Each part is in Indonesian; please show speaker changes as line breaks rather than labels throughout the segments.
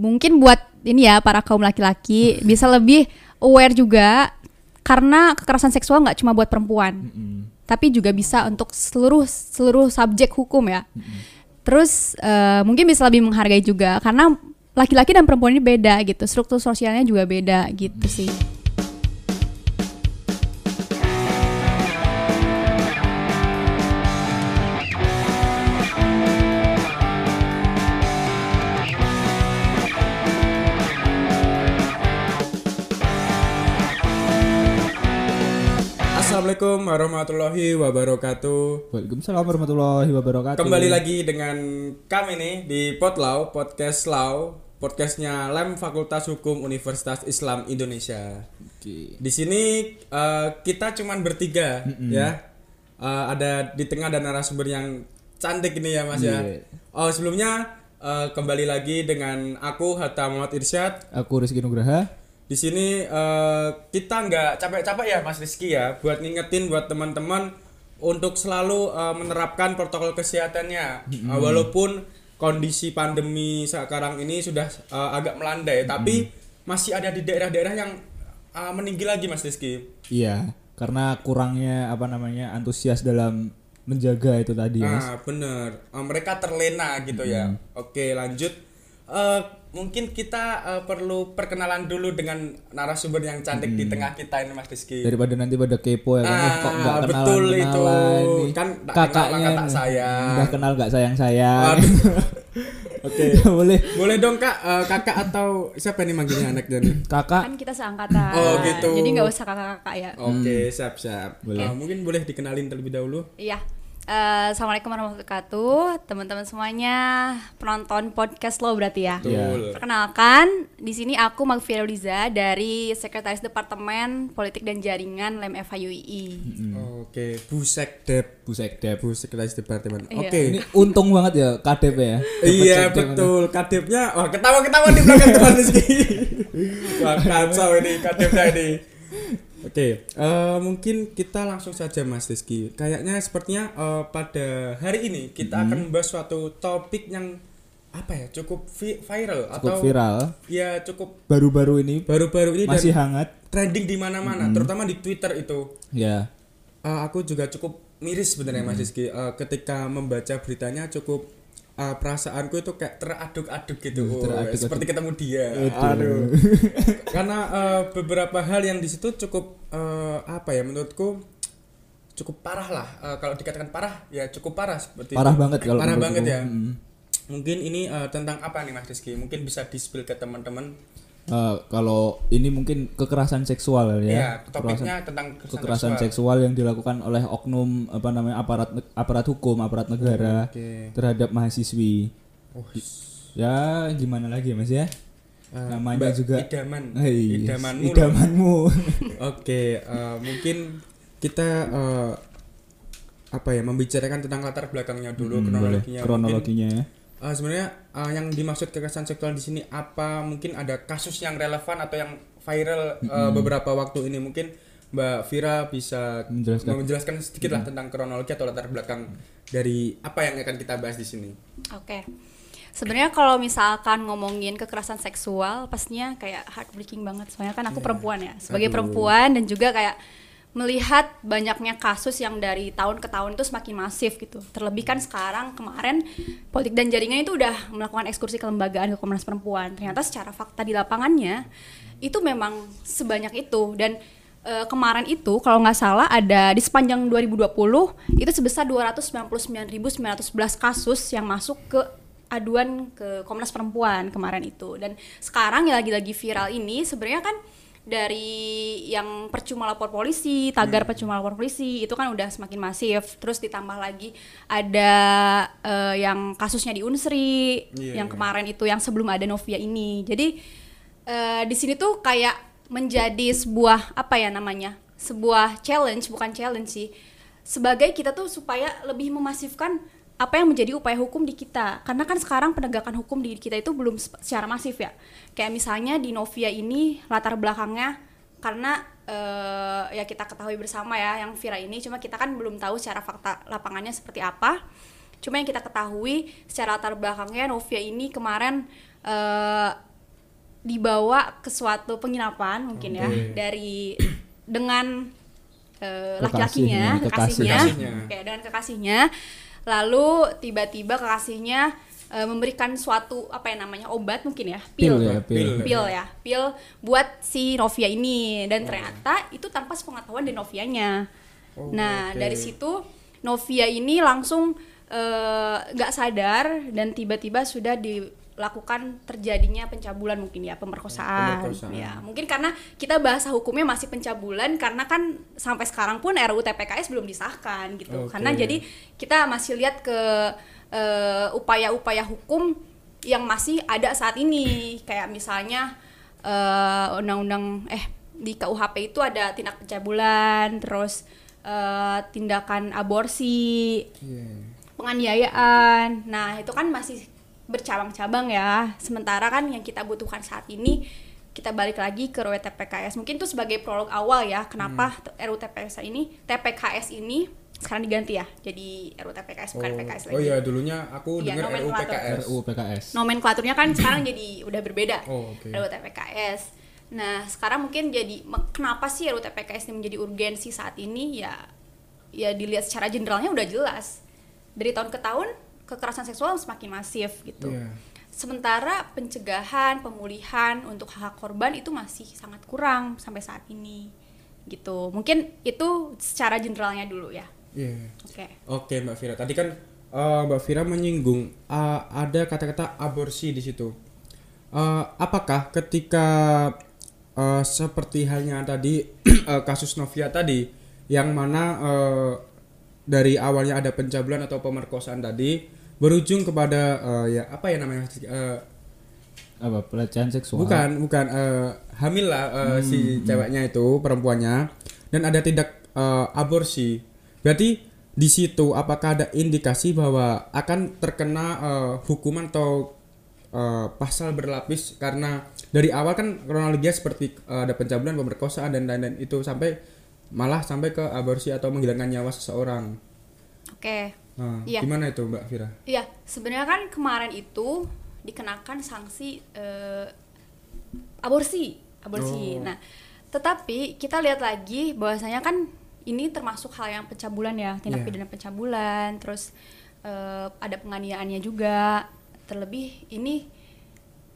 mungkin buat ini ya para kaum laki-laki bisa lebih aware juga karena kekerasan seksual nggak cuma buat perempuan, tapi juga bisa untuk seluruh seluruh subjek hukum ya. Terus eh, mungkin bisa lebih menghargai juga karena laki-laki dan perempuan ini beda gitu, struktur sosialnya juga beda gitu sih.
Assalamualaikum warahmatullahi wabarakatuh.
Waalaikumsalam warahmatullahi wabarakatuh.
Kembali lagi dengan kami nih di Potlau Podcast Lau, podcastnya Lem Fakultas Hukum Universitas Islam Indonesia.
Oke.
Di sini eh, kita cuman bertiga ya. Eh, ada di tengah ada narasumber yang cantik ini ya Mas ya.
Iya.
Oh sebelumnya eh, kembali lagi dengan aku Hatta Muhammad Irsyad.
Aku Rizky Nugraha.
Di sini eh, kita nggak capek-capek ya Mas Rizky ya buat ngingetin buat teman-teman untuk selalu eh, menerapkan protokol kesehatannya Eh, walaupun kondisi pandemi sekarang ini sudah eh, agak melandai tapi masih ada di daerah-daerah yang eh, meninggi lagi Mas Rizky.
Iya, karena kurangnya apa namanya antusias dalam menjaga itu tadi, Mas.
Ah bener Eh, mereka terlena gitu ya. Oke lanjut. Eh, mungkin kita eh, perlu perkenalan dulu dengan narasumber yang cantik di tengah kita ini Mas Rizky.
Daripada nanti pada kepo ya kan,
Ah,
"Wah, kok nggak kenalan
betul itu.
nih.
Kan kenal
kakaknya
tak
nih.
sayang.
Udah kenal nggak sayang sayang.
Waduh. Oke.
Boleh.
Boleh dong kak, Eh, kakak atau siapa nih manggilnya anaknya nih?
Kakak
Kan kita seangkatan.
Oh, gitu.
Jadi nggak usah kakak-kakak ya.
Oke, siap siap.
Boleh.
Eh, mungkin boleh dikenalin terlebih dahulu.
Iya. Eh, Assalamualaikum warahmatullahi wabarakatuh, teman-teman semuanya penonton podcast lo berarti ya.
Betul.
Perkenalkan, di sini aku Magfira Liza dari Sekretaris Departemen Politik dan Jaringan LEM FHUII.
Oke, Busek Dep,
Busek Dep.
Busek Sekretaris Departemen.
Iya.
Oke.
Ini untung banget ya KDP ya.
Iya betul, kadepnya, wah ketawa-ketawa di belakang teman Rizky. Wah kacau ini kadepnya ini. Oke, eh, mungkin kita langsung saja Mas Rizky. Kayaknya sepertinya eh, pada hari ini kita akan membahas suatu topik yang apa ya cukup vi- viral
Cukup
atau
viral.
ya cukup
Baru-baru ini
baru-baru ini
masih hangat.
trending di mana-mana, terutama di Twitter itu.
Ya.
Eh, aku juga cukup miris sebenarnya Mas Rizky Eh, ketika membaca beritanya cukup eh, perasaanku itu kayak teraduk-aduk gitu
Hmm,
Oh,
teraduk-aduk.
seperti ketemu dia
Aduh.
aduh karena eh, beberapa hal yang di situ cukup eh, apa ya menurutku cukup parah lah Eh, kalau dikatakan parah ya cukup parah seperti
Parah
itu.
banget kalau
parah banget ya
Mm.
mungkin ini eh, tentang apa nih Mas Rizky mungkin bisa di spill ke teman-teman
Eh, kalau ini mungkin kekerasan seksual
ya,
ya.
topiknya tentang
kekerasan seksual yang dilakukan oleh oknum apa namanya aparat aparat hukum aparat negara
Oke.
terhadap mahasiswi
Oh,
ya gimana lagi mas ya
eh,
namanya
Mbak
juga
idaman
Hei,
idamanmu loh.
idamanmu
Oke, eh, mungkin kita eh, apa ya membicarakan tentang latar belakangnya dulu
Hmm,
kronologinya.
kronologinya ya
Mungkin, eh, sebenarnya eh, yang dimaksud kekerasan seksual di sini apa? Mungkin ada kasus yang relevan atau yang viral eh, beberapa waktu ini mungkin Mbak Vira bisa
Menjelaskan.
menjelaskan sedikit lah tentang kronologi atau latar belakang dari apa yang akan kita bahas di sini.
Oke. Sebenarnya kalau misalkan ngomongin kekerasan seksual, pastinya kayak heartbreaking banget. Soalnya kan aku perempuan ya, sebagai
Aduh.
perempuan dan juga kayak melihat banyaknya kasus yang dari tahun ke tahun itu semakin masif gitu. Terlebih kan sekarang kemarin politik dan jaringan itu udah melakukan ekskursi kelembagaan ke Komnas Perempuan. Ternyata secara fakta di lapangannya itu memang sebanyak itu dan eh, kemarin itu kalau nggak salah ada di sepanjang 2020 itu sebesar 299.911 kasus yang masuk ke aduan ke Komnas Perempuan kemarin itu dan sekarang ya lagi-lagi viral ini sebenarnya kan dari yang percuma lapor polisi, tagar percuma lapor polisi itu kan udah semakin masif. Terus ditambah lagi ada eh, yang kasusnya di Unsri,
Iya,
yang
iya.
kemarin itu yang sebelum ada Novia ini. Jadi eh, di sini tuh kayak menjadi sebuah apa ya namanya? Sebuah challenge, bukan challenge sih. Sebagai kita tuh supaya lebih memasifkan apa yang menjadi upaya hukum di kita karena kan sekarang penegakan hukum di kita itu belum secara masif ya kayak misalnya di Novia ini latar belakangnya karena eh, ya kita ketahui bersama ya yang Vira ini cuma kita kan belum tahu secara fakta lapangannya seperti apa cuma yang kita ketahui secara latar belakangnya Novia ini kemarin eh, dibawa ke suatu penginapan mungkin ya
Oke.
dari dengan
Kekasih,
laki-lakinya,
dengan
kekasihnya,
kekasihnya.
Oke, dengan kekasihnya. Lalu tiba-tiba kekasihnya eh, memberikan suatu apa ya namanya obat mungkin ya,
Pil
pil,
ya, pil.
Pil.
pil ya, pil buat si Novia ini dan ternyata itu tanpa sepengetahuan dari Novianya.
Oh,
nah
oke.
dari situ Novia ini langsung eh, nggak sadar dan tiba-tiba sudah dilakukan terjadinya pencabulan mungkin ya pemerkosaan.
Pemerkosaan.
Ya mungkin karena kita bahasa hukumnya masih pencabulan karena kan sampai sekarang pun RUU TPKS belum disahkan gitu.
Oke.
Karena jadi kita masih lihat ke eh, upaya-upaya hukum yang masih ada saat ini kayak misalnya eh, undang-undang eh di KUHP itu ada tindak pencabulan terus eh, tindakan aborsi
Iya.
penganiayaan nah itu kan masih bercabang-cabang ya sementara kan yang kita butuhkan saat ini kita balik lagi ke RUU TPKS mungkin itu sebagai prolog awal ya kenapa RUU TPKS ini TPKS ini sekarang diganti ya jadi RUU TPKS bukan
Oh,
PKS lagi
oh iya dulunya aku
Iya,
dengar RUU. PKS.
RUU PKS.
nomenklaturnya kan sekarang jadi udah berbeda
Oh, oke.
RUU TPKS. Nah, sekarang mungkin jadi kenapa sih RUU TPKS ini menjadi urgensi saat ini ya ya dilihat secara generalnya udah jelas. Dari tahun ke tahun kekerasan seksual semakin masif gitu.
Iya.
Sementara pencegahan, pemulihan untuk hak korban itu masih sangat kurang sampai saat ini. Gitu. Mungkin itu secara generalnya dulu ya.
Iya.
Oke.
Oke Mbak Vira, tadi kan eh, Mbak Vira menyinggung eh, ada kata-kata aborsi di situ. Eh, apakah ketika eh, seperti halnya tadi eh, kasus Novia tadi, yang mana eh, dari awalnya ada pencabulan atau pemerkosaan tadi berujung kepada eh, ya apa ya namanya? Eh,
Apa pelecehan seksual?
bukan bukan eh, hamil lah eh, si ceweknya itu perempuannya dan ada tindak eh, aborsi. Berarti di situ apakah ada indikasi bahwa akan terkena eh, hukuman atau eh, pasal berlapis? Karena dari awal kan kronologinya seperti eh, ada pencabulan pemerkosaan dan lain-lain. Itu sampai malah sampai ke aborsi atau menghilangkan nyawa seseorang.
Oke. Iya.
gimana itu Mbak Vira?
Iya, sebenarnya kan kemarin itu dikenakan sanksi eh, aborsi, aborsi.
Oh.
Nah, tetapi kita lihat lagi bahwasanya kan ini termasuk hal yang pencabulan ya, tindak
Iya.
pidana pencabulan, terus eh, ada penganiayaannya juga. Terlebih ini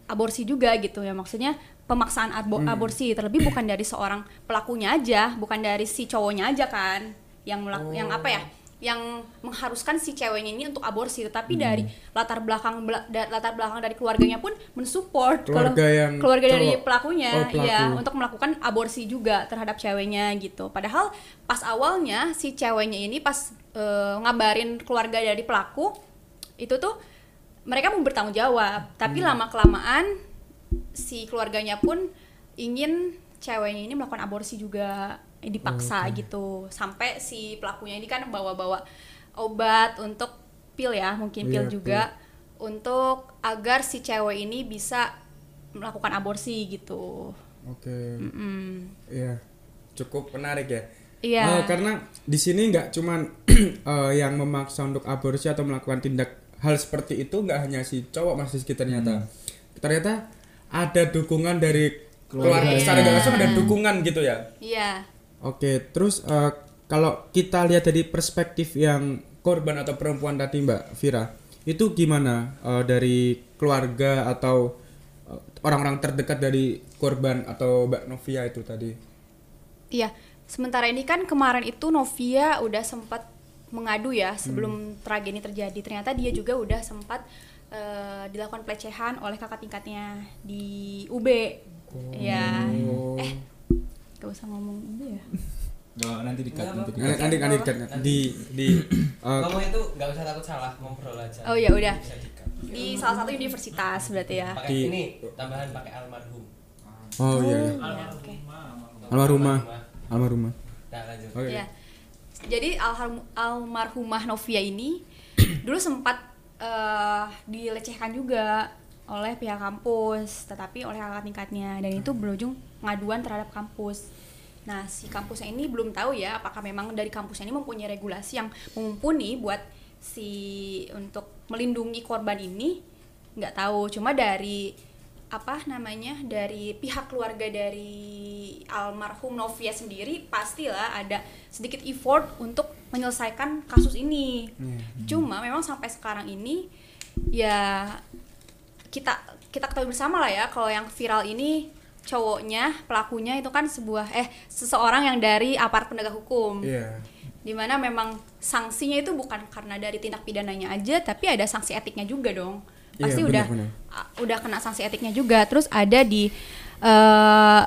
aborsi juga gitu ya, maksudnya pemaksaan abo-
Hmm.
aborsi terlebih bukan dari seorang pelakunya aja, bukan dari si cowoknya aja kan yang melak- yang apa ya? Yang mengharuskan si ceweknya ini untuk aborsi. Tetapi dari latar belakang bela- da- latar belakang dari keluarganya pun mensupport kalau
Keluarga yang
keluarga dari pelakunya
Oh, pelaku.
ya untuk melakukan aborsi juga terhadap ceweknya gitu. Padahal pas awalnya si ceweknya ini pas eh, ngabarin keluarga dari pelaku itu tuh mereka mau bertanggung jawab. Tapi
Hmm.
lama kelamaan si keluarganya pun ingin ceweknya ini melakukan aborsi juga eh, dipaksa gitu sampai si pelakunya ini kan bawa-bawa obat untuk pil ya mungkin pil
Iya,
juga untuk agar si cewek ini bisa melakukan aborsi gitu
Oke.
Mm-mm.
Iya, cukup menarik ya.
Iya.
Eh, karena di sini nggak cuman eh, yang memaksa untuk aborsi atau melakukan tindak hal seperti itu nggak hanya si cowok masih sekitar ternyata. Ternyata ada dukungan dari keluarga
Keluarga.
secara nggak langsung ada dukungan gitu ya.
iya
Oke, terus eh, kalau kita lihat dari perspektif yang korban atau perempuan tadi Mbak Vira, itu gimana eh, dari keluarga atau eh, orang-orang terdekat dari korban atau Mbak Novia itu tadi?
Iya, sementara ini kan kemarin itu Novia udah sempat mengadu ya sebelum tragedi terjadi. Ternyata dia juga udah sempat eh, dilakukan pelecehan oleh kakak tingkatnya di UB. Ya,
Oh.
eh, gak usah ngomong UB ya.
Nggak, nanti dikat, nanti dikat.
Nanti nanti dikat di di eh,
Ngomong itu nggak usah takut salah, ngobrol aja.
Oh, ya udah. Di salah satu universitas berarti ya.
Pakai
Di-
ini tambahan pakai almarhum.
oh iya, iya.
Iya, oke.
almarhumah almarhumah.
Nah, lanjut.
Oke.
Ya. Jadi alham- almarhumah Novia ini dulu sempat eh, dilecehkan juga oleh pihak kampus, tetapi oleh kakak tingkatnya dan itu berujung pengaduan terhadap kampus. Nah, si kampusnya ini belum tahu ya apakah memang dari kampusnya ini mempunyai regulasi yang mumpuni buat si untuk melindungi korban ini nggak tahu. Cuma dari apa namanya dari pihak keluarga dari almarhum Novia sendiri pastilah ada sedikit effort untuk menyelesaikan kasus ini. Cuma memang sampai sekarang ini ya kita kita ketahui bersama lah ya kalau yang viral ini cowoknya pelakunya itu kan sebuah eh seseorang yang dari aparat penegak hukum
Iya.
di mana memang sanksinya itu bukan karena dari tindak pidananya aja tapi ada sanksi etiknya juga dong
Iya,
pasti
benar,
udah
benar.
a- udah kena sanksi etiknya juga terus ada di eh,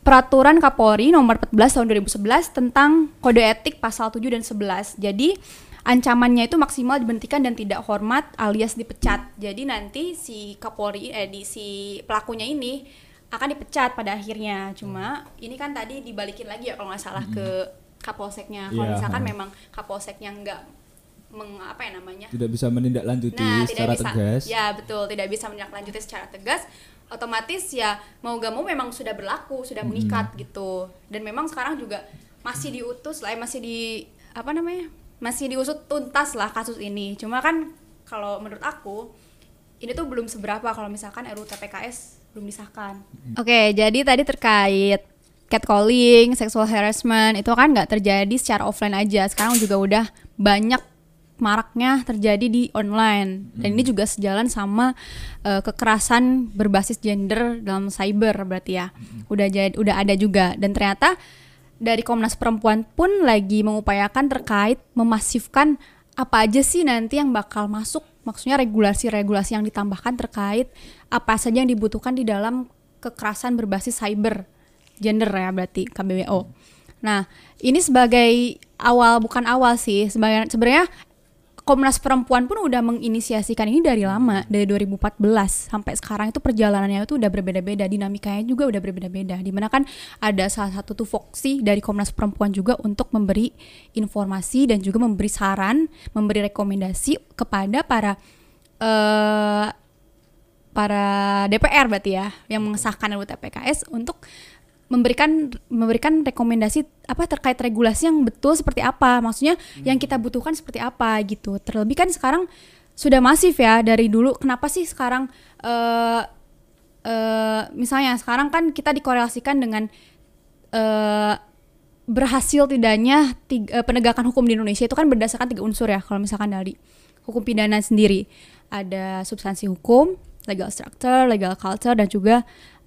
peraturan Kapolri nomor 14 tahun 2011 tentang kode etik pasal 7 dan 11 jadi ancamannya itu maksimal diberhentikan dan tidak hormat alias dipecat jadi nanti si Kapolri eh di si pelakunya ini akan dipecat pada akhirnya cuma ini kan tadi dibalikin lagi ya kalau nggak salah ke Kapolseknya kalau
Iya,
misalkan memang Kapolseknya nggak meng, apa ya namanya
Tidak bisa menindaklanjuti
Nah,
secara
tidak bisa.
tegas.
Ya, betul, tidak bisa menindaklanjuti secara tegas. Otomatis ya mau gak mau memang sudah berlaku, sudah mengikat gitu. Dan memang sekarang juga masih diutus lah, eh, masih di apa namanya? Masih diusut tuntas lah kasus ini. Cuma kan kalau menurut aku ini tuh belum seberapa kalau misalkan RUU TPKS belum disahkan. Oke, jadi tadi terkait catcalling, sexual harassment itu kan nggak terjadi secara offline aja. Sekarang juga udah banyak maraknya terjadi di online dan ini juga sejalan sama eh, kekerasan berbasis gender dalam cyber berarti ya udah jadi udah ada juga dan ternyata dari Komnas Perempuan pun lagi mengupayakan terkait memasifkan apa aja sih nanti yang bakal masuk maksudnya regulasi-regulasi yang ditambahkan terkait apa saja yang dibutuhkan di dalam kekerasan berbasis cyber gender ya berarti KBWO. Nah, ini sebagai awal bukan awal sih, sebagai sebenarnya Komnas Perempuan pun udah menginisiasikan ini dari lama, dari 2014 sampai sekarang itu perjalanannya itu udah berbeda-beda, dinamikanya juga udah berbeda-beda. Di mana kan ada salah satu tupoksi dari Komnas Perempuan juga untuk memberi informasi dan juga memberi saran, memberi rekomendasi kepada para eh para DPR berarti ya yang mengesahkan RUU TPKS untuk memberikan memberikan rekomendasi apa terkait regulasi yang betul seperti apa. Maksudnya yang kita butuhkan seperti apa gitu. Terlebih kan sekarang sudah masif ya dari dulu. Kenapa sih sekarang eh eh, misalnya sekarang kan kita dikorelasikan dengan eh berhasil tidaknya tiga, penegakan hukum di Indonesia itu kan berdasarkan tiga unsur ya kalau misalkan dari hukum pidana sendiri. Ada substansi hukum, legal structure, legal culture dan juga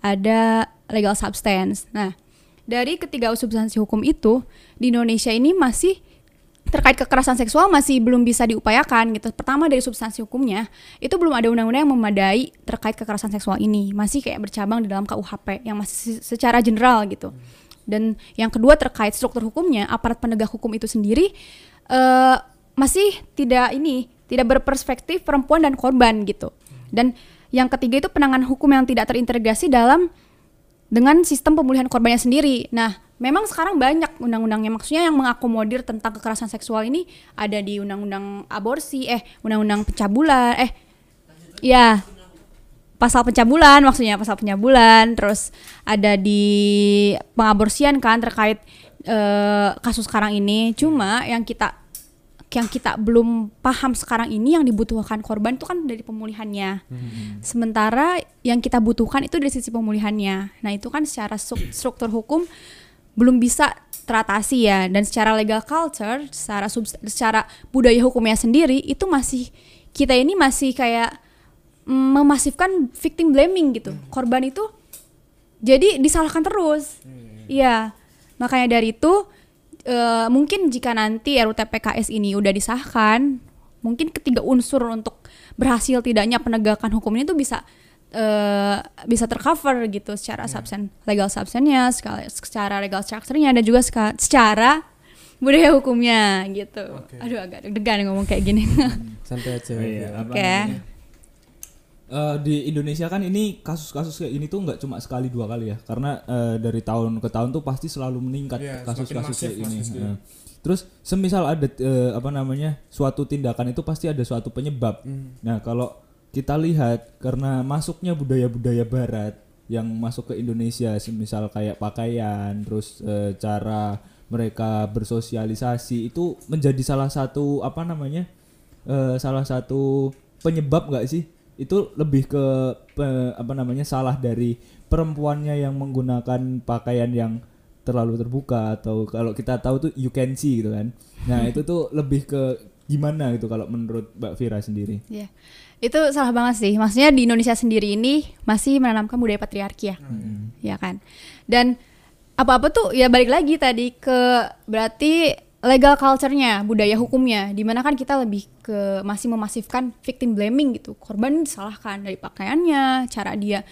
ada legal substance. Nah, dari ketiga substansi hukum itu di Indonesia ini masih terkait kekerasan seksual masih belum bisa diupayakan gitu. Pertama dari substansi hukumnya itu belum ada undang-undang yang memadai terkait kekerasan seksual ini. Masih kayak bercabang di dalam KUHP yang masih secara general gitu. Dan yang kedua terkait struktur hukumnya, aparat penegak hukum itu sendiri eh, masih tidak ini tidak berperspektif perempuan dan korban gitu. Dan yang ketiga itu penanganan hukum yang tidak terintegrasi dalam dengan sistem pemulihan korbannya sendiri. Nah, memang sekarang banyak undang-undangnya. Maksudnya yang mengakomodir tentang kekerasan seksual ini ada di undang-undang aborsi, eh undang-undang pencabulan, eh ya pasal pencabulan maksudnya pasal pencabulan. Terus ada di pengaborsian kan terkait eh, kasus sekarang ini. Cuma yang kita yang kita belum paham sekarang ini yang dibutuhkan korban itu kan dari pemulihannya. Sementara yang kita butuhkan itu dari sisi pemulihannya. Nah itu kan secara stru- struktur hukum belum bisa teratasi ya. Dan secara legal culture secara secara budaya hukumnya sendiri itu masih kita ini masih kayak mm, memasifkan victim blaming gitu. Korban itu jadi disalahkan terus. Iya. Makanya dari itu eh, mungkin jika nanti RUU TPKS ini udah disahkan mungkin ketiga unsur untuk berhasil tidaknya penegakan hukum ini tuh bisa eh, bisa tercover gitu secara substan legal substannya secara, secara legal structure-nya dan juga secara budaya hukumnya gitu
Oke.
aduh agak deg-degan ngomong kayak gini
Santai aja.
Iya,
Oke.
namanya? Eh, di Indonesia kan ini kasus-kasus kayak ini tuh nggak cuma sekali dua kali ya. Karena eh, dari tahun ke tahun tuh pasti selalu meningkat
Iya,
kasus-kasus kayak ini
Rizky.
Eh, terus semisal ada eh, apa namanya suatu tindakan itu pasti ada suatu penyebab.
Hmm.
nah kalau kita lihat karena masuknya budaya-budaya Barat yang masuk ke Indonesia semisal kayak pakaian terus eh, cara mereka bersosialisasi itu menjadi salah satu apa namanya eh, salah satu penyebab nggak sih itu lebih ke pe- apa namanya salah dari perempuannya yang menggunakan pakaian yang terlalu terbuka atau kalau kita tahu tuh you can see gitu kan. Nah, itu tuh lebih ke gimana gitu kalau menurut Mbak Vira sendiri.
Iya. Itu salah banget sih. Maksudnya di Indonesia sendiri ini masih menanamkan budaya patriarki ya. Ya kan. Dan apa-apa tuh ya balik lagi tadi ke berarti legal culture-nya, budaya hukumnya. Di mana kan kita lebih ke masih memasifkan victim blaming gitu. Korban disalahkan dari pakaiannya, cara dia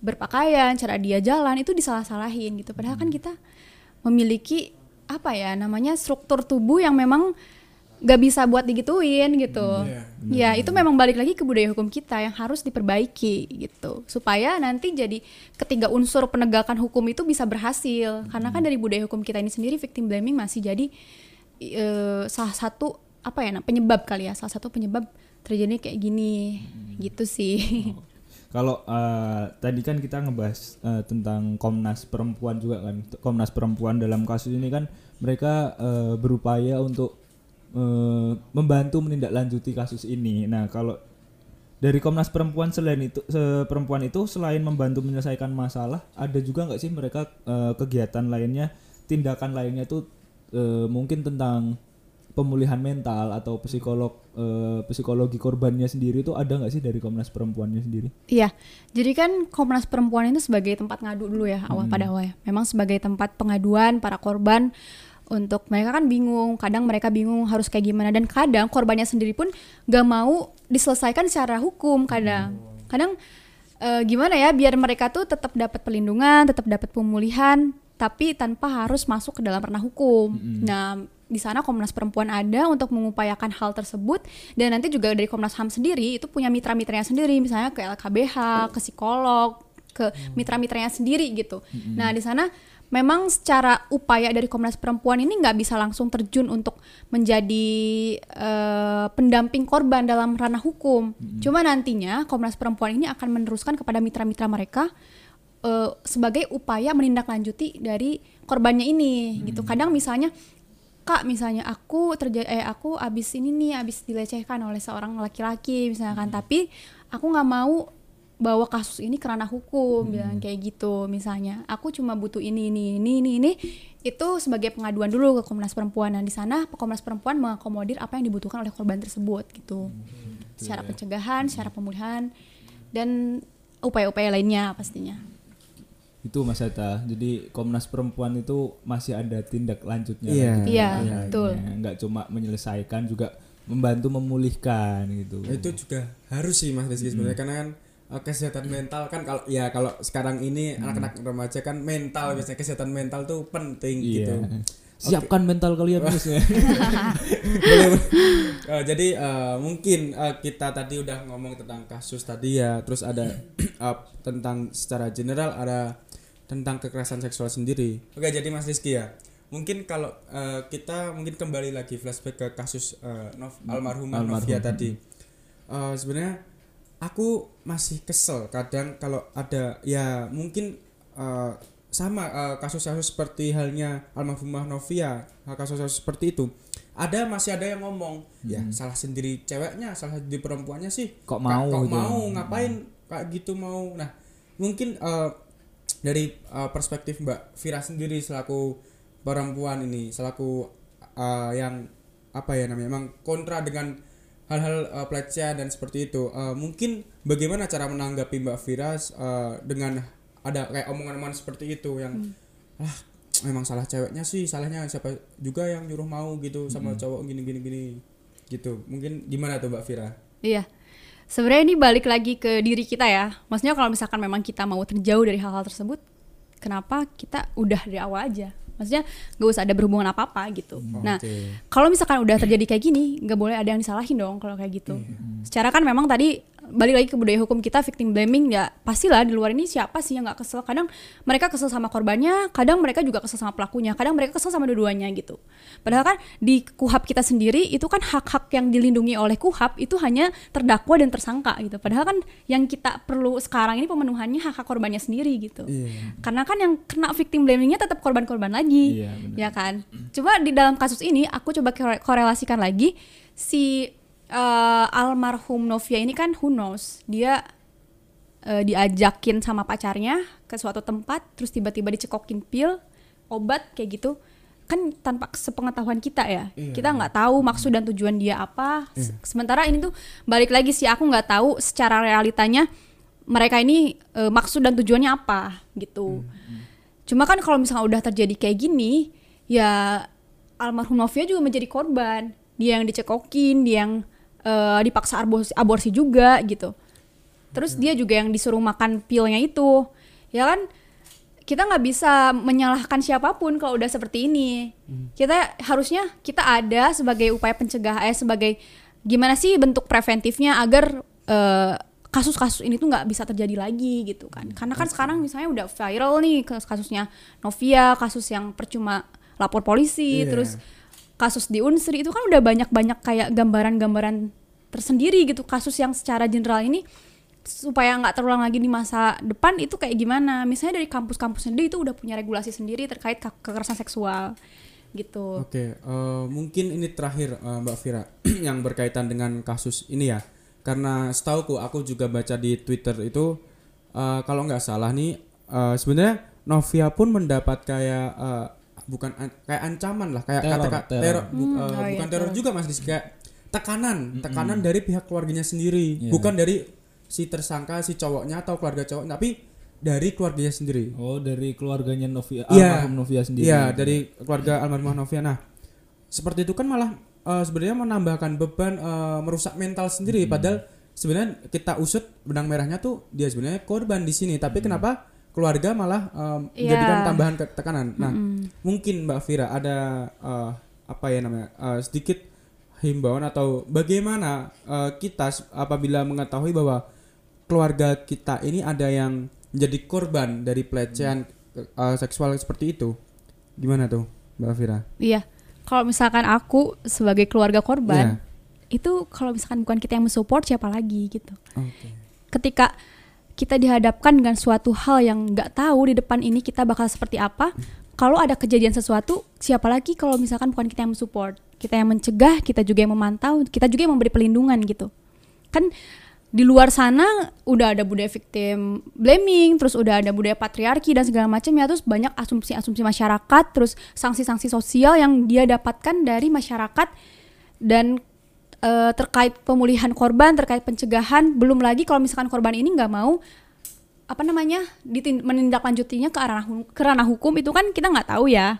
berpakaian, cara dia jalan itu disalah-salahin gitu. Padahal kan kita memiliki apa ya namanya struktur tubuh yang memang gak bisa buat digituin gitu. Ya itu memang balik lagi ke budaya hukum kita yang harus diperbaiki gitu supaya nanti jadi ketiga unsur penegakan hukum itu bisa berhasil karena kan dari budaya hukum kita ini sendiri victim blaming masih jadi eh, salah satu apa ya nah, penyebab kali ya salah satu penyebab terjadi kayak gini gitu sih.
Kalau eh, tadi kan kita ngebahas eh, tentang Komnas Perempuan juga kan. Komnas Perempuan dalam kasus ini kan mereka eh, berupaya untuk eh, membantu menindaklanjuti kasus ini. Nah, kalau dari Komnas Perempuan selain itu se- perempuan itu selain membantu menyelesaikan masalah, ada juga nggak sih mereka eh, kegiatan lainnya, tindakan lainnya tuh eh, mungkin tentang pemulihan mental atau psikolog eh, psikologi korbannya sendiri itu ada nggak sih dari Komnas Perempuannya sendiri?
Iya, jadi kan Komnas Perempuan itu sebagai tempat ngadu dulu ya awal pada awalnya. Memang sebagai tempat pengaduan para korban untuk mereka kan bingung, kadang mereka bingung harus kayak gimana dan kadang korbannya sendiri pun gak mau diselesaikan secara hukum kadang. Kadang eh, gimana ya biar mereka tuh tetap dapat perlindungan, tetap dapat pemulihan, tapi tanpa harus masuk ke dalam ranah hukum. Nah, di sana Komnas Perempuan ada untuk mengupayakan hal tersebut dan nanti juga dari Komnas HAM sendiri itu punya mitra-mitranya sendiri misalnya ke LKBH, ke psikolog, ke mitra-mitranya sendiri gitu. Nah, di sana memang secara upaya dari Komnas Perempuan ini nggak bisa langsung terjun untuk menjadi eh, pendamping korban dalam ranah hukum. Cuma nantinya Komnas Perempuan ini akan meneruskan kepada mitra-mitra mereka eh, sebagai upaya menindaklanjuti dari korbannya ini gitu. Kadang misalnya kak misalnya aku terjadi eh aku abis ini nih abis dilecehkan oleh seorang laki-laki misalkan. Tapi aku nggak mau bawa kasus ini kerana hukum bilang kayak gitu misalnya. Aku cuma butuh ini ini ini ini ini. Itu sebagai pengaduan dulu ke Komnas Perempuan. Dan di sana Komnas Perempuan mengakomodir apa yang dibutuhkan oleh korban tersebut gitu. Secara pencegahan secara pemulihan dan upaya-upaya lainnya pastinya
Itu Mas Hatta. Jadi Komnas Perempuan itu masih ada tindak lanjutnya.
Iya.
lagi.
Iya,
Iya,
betul.
iya. Nggak cuma menyelesaikan juga membantu memulihkan gitu.
itu juga harus sih mas Rizky sebenarnya karena kan uh, kesehatan mental kan kalau ya kalau sekarang ini anak-anak remaja kan mental biasanya kesehatan mental tuh penting
Iya.
gitu
Siapkan mental kalian Mas ya.
Boleh, boleh. Eh, jadi eh, mungkin eh, kita tadi udah ngomong tentang kasus tadi ya terus ada eh, tentang secara general ada tentang kekerasan seksual sendiri. Oke jadi mas Rizky ya mungkin kalau eh, kita mungkin kembali lagi flashback ke kasus eh, Nov- almarhumah
Almarhum.
Novia tadi Eh, sebenarnya aku masih kesel kadang kalau ada ya mungkin eh, sama kasus-kasus seperti halnya almarhumah Novia kasus-kasus seperti itu. Ada masih ada yang ngomong ya salah sendiri ceweknya salah sendiri perempuannya sih.
Kok mau
kok
gitu.
mau? Ngapain kayak gitu mau? Nah mungkin eh, dari eh, perspektif Mbak Vira sendiri selaku perempuan ini selaku eh, yang apa ya namanya emang kontra dengan hal-hal eh, pelecehan dan seperti itu. Eh, mungkin bagaimana cara menanggapi Mbak Vira eh, dengan ada kayak omongan-omongan seperti itu yang ah memang salah ceweknya sih salahnya siapa juga yang nyuruh mau gitu sama cowok gini gini gini gitu. Mungkin gimana tuh Mbak Vira
Iya. Sebenarnya ini balik lagi ke diri kita ya. Maksudnya kalau misalkan memang kita mau terjauh dari hal-hal tersebut, kenapa kita udah dari awal aja? Maksudnya gak usah ada berhubungan apa-apa gitu. Nah,
Oke.
kalau misalkan udah terjadi kayak gini, nggak boleh ada yang disalahin dong kalau kayak gitu. Secara kan memang tadi balik lagi ke budaya hukum kita victim blaming ya pastilah di luar ini siapa sih yang nggak kesel? Kadang mereka kesel sama korbannya kadang mereka juga kesel sama pelakunya kadang mereka kesel sama dua-duanya gitu. Padahal kan di kuhap kita sendiri itu kan hak-hak yang dilindungi oleh kuhap itu hanya terdakwa dan tersangka gitu. Padahal kan yang kita perlu sekarang ini pemenuhannya hak-hak korbannya sendiri gitu. Karena kan yang kena victim blamingnya tetap korban-korban lagi
Iya, benar.
ya kan? Coba di dalam kasus ini aku coba kore- korelasikan lagi si eh, almarhum Novia ini kan who knows dia eh, diajakin sama pacarnya ke suatu tempat terus tiba-tiba dicekokin pil obat kayak gitu. Kan tanpa sepengetahuan kita ya kita nggak tahu maksud dan tujuan dia apa. Se- sementara ini tuh balik lagi sih aku nggak tahu secara realitanya mereka ini eh, maksud dan tujuannya apa gitu. Cuma kan kalau misalnya udah terjadi kayak gini ya almarhum Novia juga menjadi korban. Dia yang dicekokin dia yang eh, dipaksa aborsi, aborsi juga gitu. Terus dia juga yang disuruh makan pilnya itu. Ya kan? Kita nggak bisa menyalahkan siapa pun kalau udah seperti ini. Kita harusnya kita ada sebagai upaya pencegah eh sebagai gimana sih bentuk preventifnya agar eh, kasus-kasus ini tuh nggak bisa terjadi lagi gitu kan. Karena kan sekarang misalnya udah viral nih kasusnya Novia kasus yang percuma lapor polisi
Iya.
terus kasus di Unsri itu kan udah banyak-banyak kayak gambaran-gambaran tersendiri gitu kasus yang secara general ini supaya nggak terulang lagi di masa depan itu kayak gimana misalnya dari kampus-kampus sendiri itu udah punya regulasi sendiri terkait ke- kekerasan seksual gitu
Oke, eh, mungkin ini terakhir eh, Mbak Vira yang berkaitan dengan kasus ini ya. Karena setauku aku juga baca di Twitter itu eh, kalau nggak salah nih eh, sebenarnya Novia pun mendapat kayak eh, bukan an- kayak ancaman lah, kayak
Teror,
kata
teror.
teror, bu-
Hmm,
eh,
oh iya,
bukan teror
teror.
juga Mas Rizky, kayak tekanan, tekanan dari pihak keluarganya sendiri,
Iya.
bukan dari si tersangka si cowoknya atau keluarga cowok, tapi dari keluarganya sendiri.
Oh, dari keluarganya Novia,
Iya.
almarhum Novia sendiri.
Iya, dari keluarga almarhumah Novia. Nah, seperti itu kan malah eh, sebenarnya menambahkan beban eh, merusak mental sendiri padahal sebenarnya kita usut benang merahnya tuh dia sebenarnya korban di sini, tapi kenapa keluarga malah eh,
Iya.
menjadikan tambahan tekanan. Nah, mungkin Mbak Vira ada eh, apa ya namanya? eh, sedikit himbauan atau bagaimana eh, kita apabila mengetahui bahwa keluarga kita ini ada yang menjadi korban dari pelecehan eh, seksual seperti itu. Gimana tuh, Mbak Vira?
iya kalau misalkan aku sebagai keluarga korban itu kalau misalkan bukan kita yang mensupport siapa lagi gitu
Oke.
ketika kita dihadapkan dengan suatu hal yang nggak tahu di depan ini kita bakal seperti apa. Kalau ada kejadian sesuatu siapa lagi kalau misalkan bukan kita yang mensupport? Kita yang mencegah kita juga yang memantau kita juga yang memberi pelindungan gitu. Kan di luar sana udah ada budaya victim blaming terus udah ada budaya patriarki dan segala macam ya terus banyak asumsi-asumsi masyarakat terus sanksi-sanksi sosial yang dia dapatkan dari masyarakat dan eh, terkait pemulihan korban terkait pencegahan belum lagi kalau misalkan korban ini nggak mau apa namanya menindaklanjutinya ke hu- ke ranah hukum itu kan kita nggak tahu ya.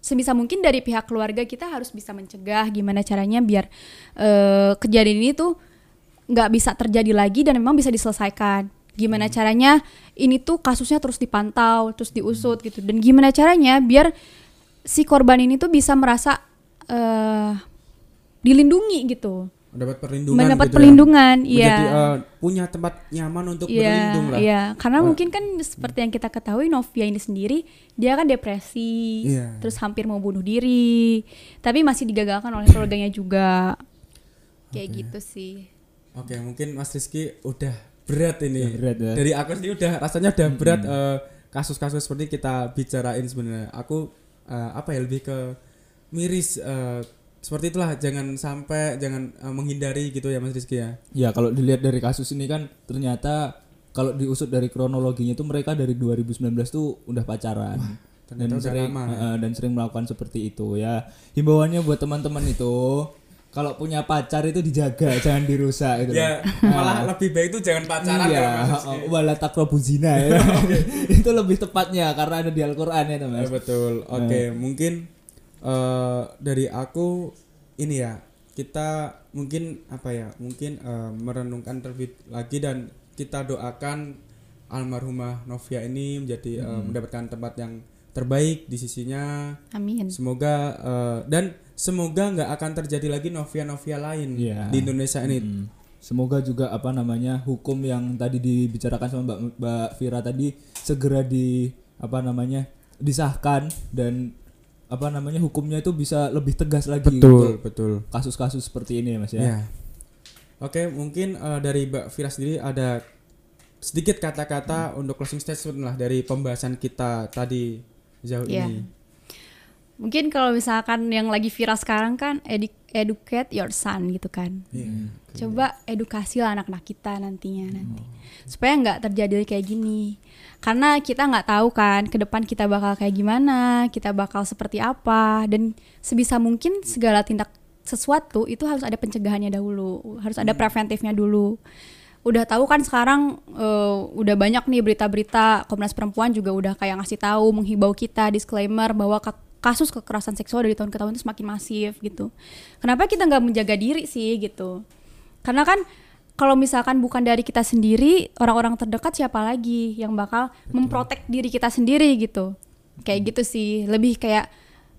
Sebisa mungkin dari pihak keluarga kita harus bisa mencegah gimana caranya biar eh, kejadian ini tuh nggak bisa terjadi lagi dan memang bisa diselesaikan. Gimana caranya ini tuh kasusnya terus dipantau terus diusut gitu. Dan gimana caranya biar si korban ini tuh bisa merasa eh dilindungi gitu
Mendapat perlindungan
mendapat
gitu ya.
perlindungan
Menjadi,
iya
eh, punya tempat nyaman untuk
Iya,
berlindung lah.
iya. Karena
Wah.
mungkin kan seperti yang kita ketahui Novia ini sendiri dia kan depresi,
Iya.
terus hampir mau bunuh diri, tapi masih digagalkan oleh keluarganya juga. Kayak gitu sih.
Oke, mungkin Mas Rizky udah berat ini.
Udah berat ya.
Dari aku sendiri udah rasanya udah berat eh, kasus-kasus seperti kita bicarain sebenarnya. Aku eh, apa ya lebih ke miris eh, seperti itulah jangan sampai jangan eh, menghindari gitu ya Mas Rizky ya.
Ya kalau dilihat dari kasus ini kan ternyata kalau diusut dari kronologinya itu mereka dari 2019 tuh udah pacaran. dan
ternyata udah
sering
lama.
eh, dan sering melakukan seperti itu ya. Himbauannya buat teman-teman itu kalau punya pacar itu dijaga, jangan dirusak gitu.
Ya,
loh.
malah lebih baik itu jangan pacaran
iya, oh, wala zina ya. itu lebih tepatnya karena ada di Al-Qur'an ya,
Ya,
Mas.
betul. Oke, mungkin eh, dari aku ini ya kita mungkin apa ya mungkin eh, merenungkan terlebih lagi dan kita doakan almarhumah Novia ini menjadi eh, mendapatkan tempat yang terbaik di sisinya.
Amin.
Semoga eh, dan semoga nggak akan terjadi lagi Novia-Novia lain
Iya.
di Indonesia ini.
Mm. Semoga juga apa namanya hukum yang tadi dibicarakan sama Mbak Mbak Vira tadi segera di apa namanya disahkan dan apa namanya hukumnya itu bisa lebih tegas lagi
Betul,
untuk
betul.
kasus-kasus seperti ini ya Mas ya.
Ya. Oke, mungkin eh, dari Mbak Vira sendiri ada sedikit kata-kata untuk closing statement lah dari pembahasan kita tadi jauh
Iya.
ini.
Mungkin kalau misalkan yang lagi viral sekarang kan edu- educate your son gitu kan.
Iya.
Coba edukasi lah anak-anak kita nantinya nanti. Supaya nggak terjadi kayak gini. Karena kita nggak tahu kan ke depan kita bakal kayak gimana, kita bakal seperti apa dan sebisa mungkin segala tindak sesuatu itu harus ada pencegahannya dahulu, harus ada preventifnya dulu. Udah tahu kan sekarang eh, udah banyak nih berita-berita Komnas Perempuan juga udah kayak ngasih tahu, menghibau kita disclaimer bahwa ke- kasus kekerasan seksual dari tahun ke tahun itu semakin masif gitu. Kenapa kita nggak menjaga diri sih gitu? Karena kan kalau misalkan bukan dari kita sendiri, orang-orang terdekat siapa lagi yang bakal memprotek diri kita sendiri gitu. Kayak gitu sih, lebih kayak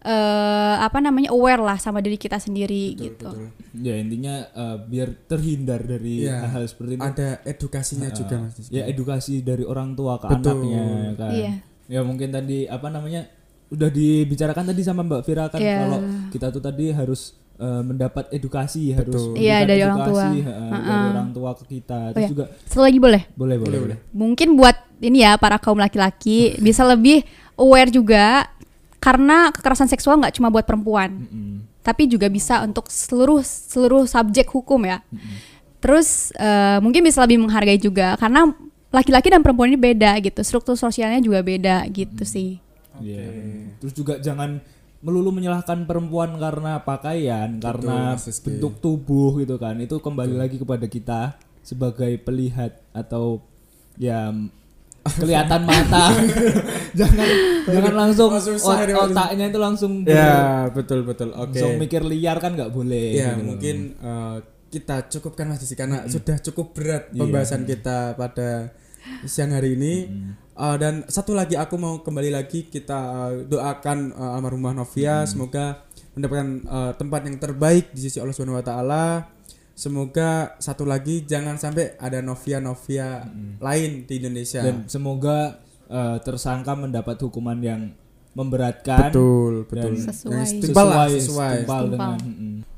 eh apa namanya aware lah sama diri kita sendiri gitu.
Betul.
Ya intinya eh, biar terhindar dari
Iya.
hal-hal seperti itu.
Ada edukasinya
Uh,
juga Mas
ya edukasi dari orang tua ke
Betul.
anaknya kan.
Iya.
Ya mungkin tadi apa namanya udah dibicarakan tadi sama Mbak Vira kan
Iya.
kalau kita tuh tadi harus eh, mendapat edukasi harus
Betul.
Iya,
memberikan
dari orang tua.
edukasi, eh, dari
Heeh.
orang tua ke kita
Oh
terus
ya,
juga
Satu lagi boleh?
boleh boleh,
boleh.
Mungkin buat ini ya para kaum laki-laki bisa lebih aware juga karena kekerasan seksual nggak cuma buat perempuan.
Mm-mm.
tapi juga bisa untuk seluruh seluruh subjek hukum ya. Terus eh, mungkin bisa lebih menghargai juga karena laki-laki dan perempuan ini beda gitu, struktur sosialnya juga beda gitu sih.
Iya. Terus juga jangan melulu menyalahkan perempuan karena pakaian, karena
Mas Rizky.
bentuk tubuh gitu kan. Itu kembali lagi kepada kita sebagai pelihat atau ya kelihatan mata. jangan jangan langsung
Oh,
ot- otaknya itu langsung
Ya, betul betul. Oke.
langsung mikir liar kan nggak boleh.
Ya,
gitu.
mungkin eh, kita cukupkan Mas Rizky karena sudah cukup berat
Iya.
pembahasan kita pada siang hari ini. Eh, dan satu lagi aku mau kembali lagi kita eh, doakan eh, almarhumah Novia semoga mendapatkan eh, tempat yang terbaik di sisi Allah Subhanahu wa taala. Semoga satu lagi jangan sampai ada Novia-Novia lain di Indonesia.
dan semoga eh, tersangka mendapat hukuman yang memberatkan
betul, betul.
dan
Sesuai.
Lah,
sesuai,
sesuai.
setimpal
Setimpal.
dengan.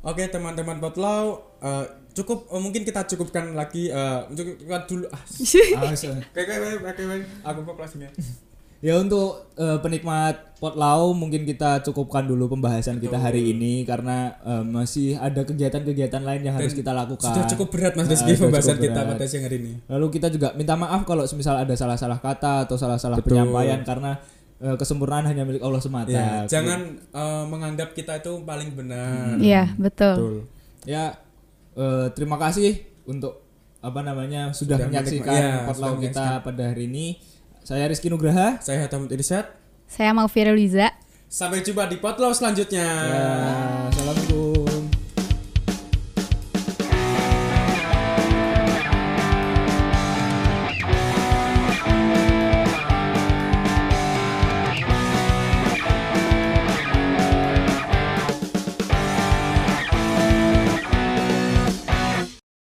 Oke teman-teman Potlau eh, cukup eh, mungkin kita cukupkan lagi eh, cukupkan dulu ah
Ah.
Aku kok kelasnya.
Ya untuk eh, penikmat potlau mungkin kita cukupkan dulu pembahasan kita hari ini karena eh, masih ada kegiatan-kegiatan lain yang harus
Dan
kita lakukan.
Sudah cukup berat Mas Rizky
sudah
pembahasan
cukup
kita pada siang hari ini.
Lalu kita juga minta maaf kalau misal ada salah-salah kata atau salah-salah
Betul.
penyampaian karena kesempurnaan hanya milik Allah semata.
Ya, jangan eh, menganggap kita itu paling benar.
Iya, betul.
Betul.
Ya eh, terima kasih untuk apa namanya sudah,
Sudah
menyaksikan
ya,
kita pada hari ini. Saya Rizky Nugraha.
Saya Hatamut Irsad.
Saya mau Liza.
Sampai jumpa di potlau selanjutnya.
Ya.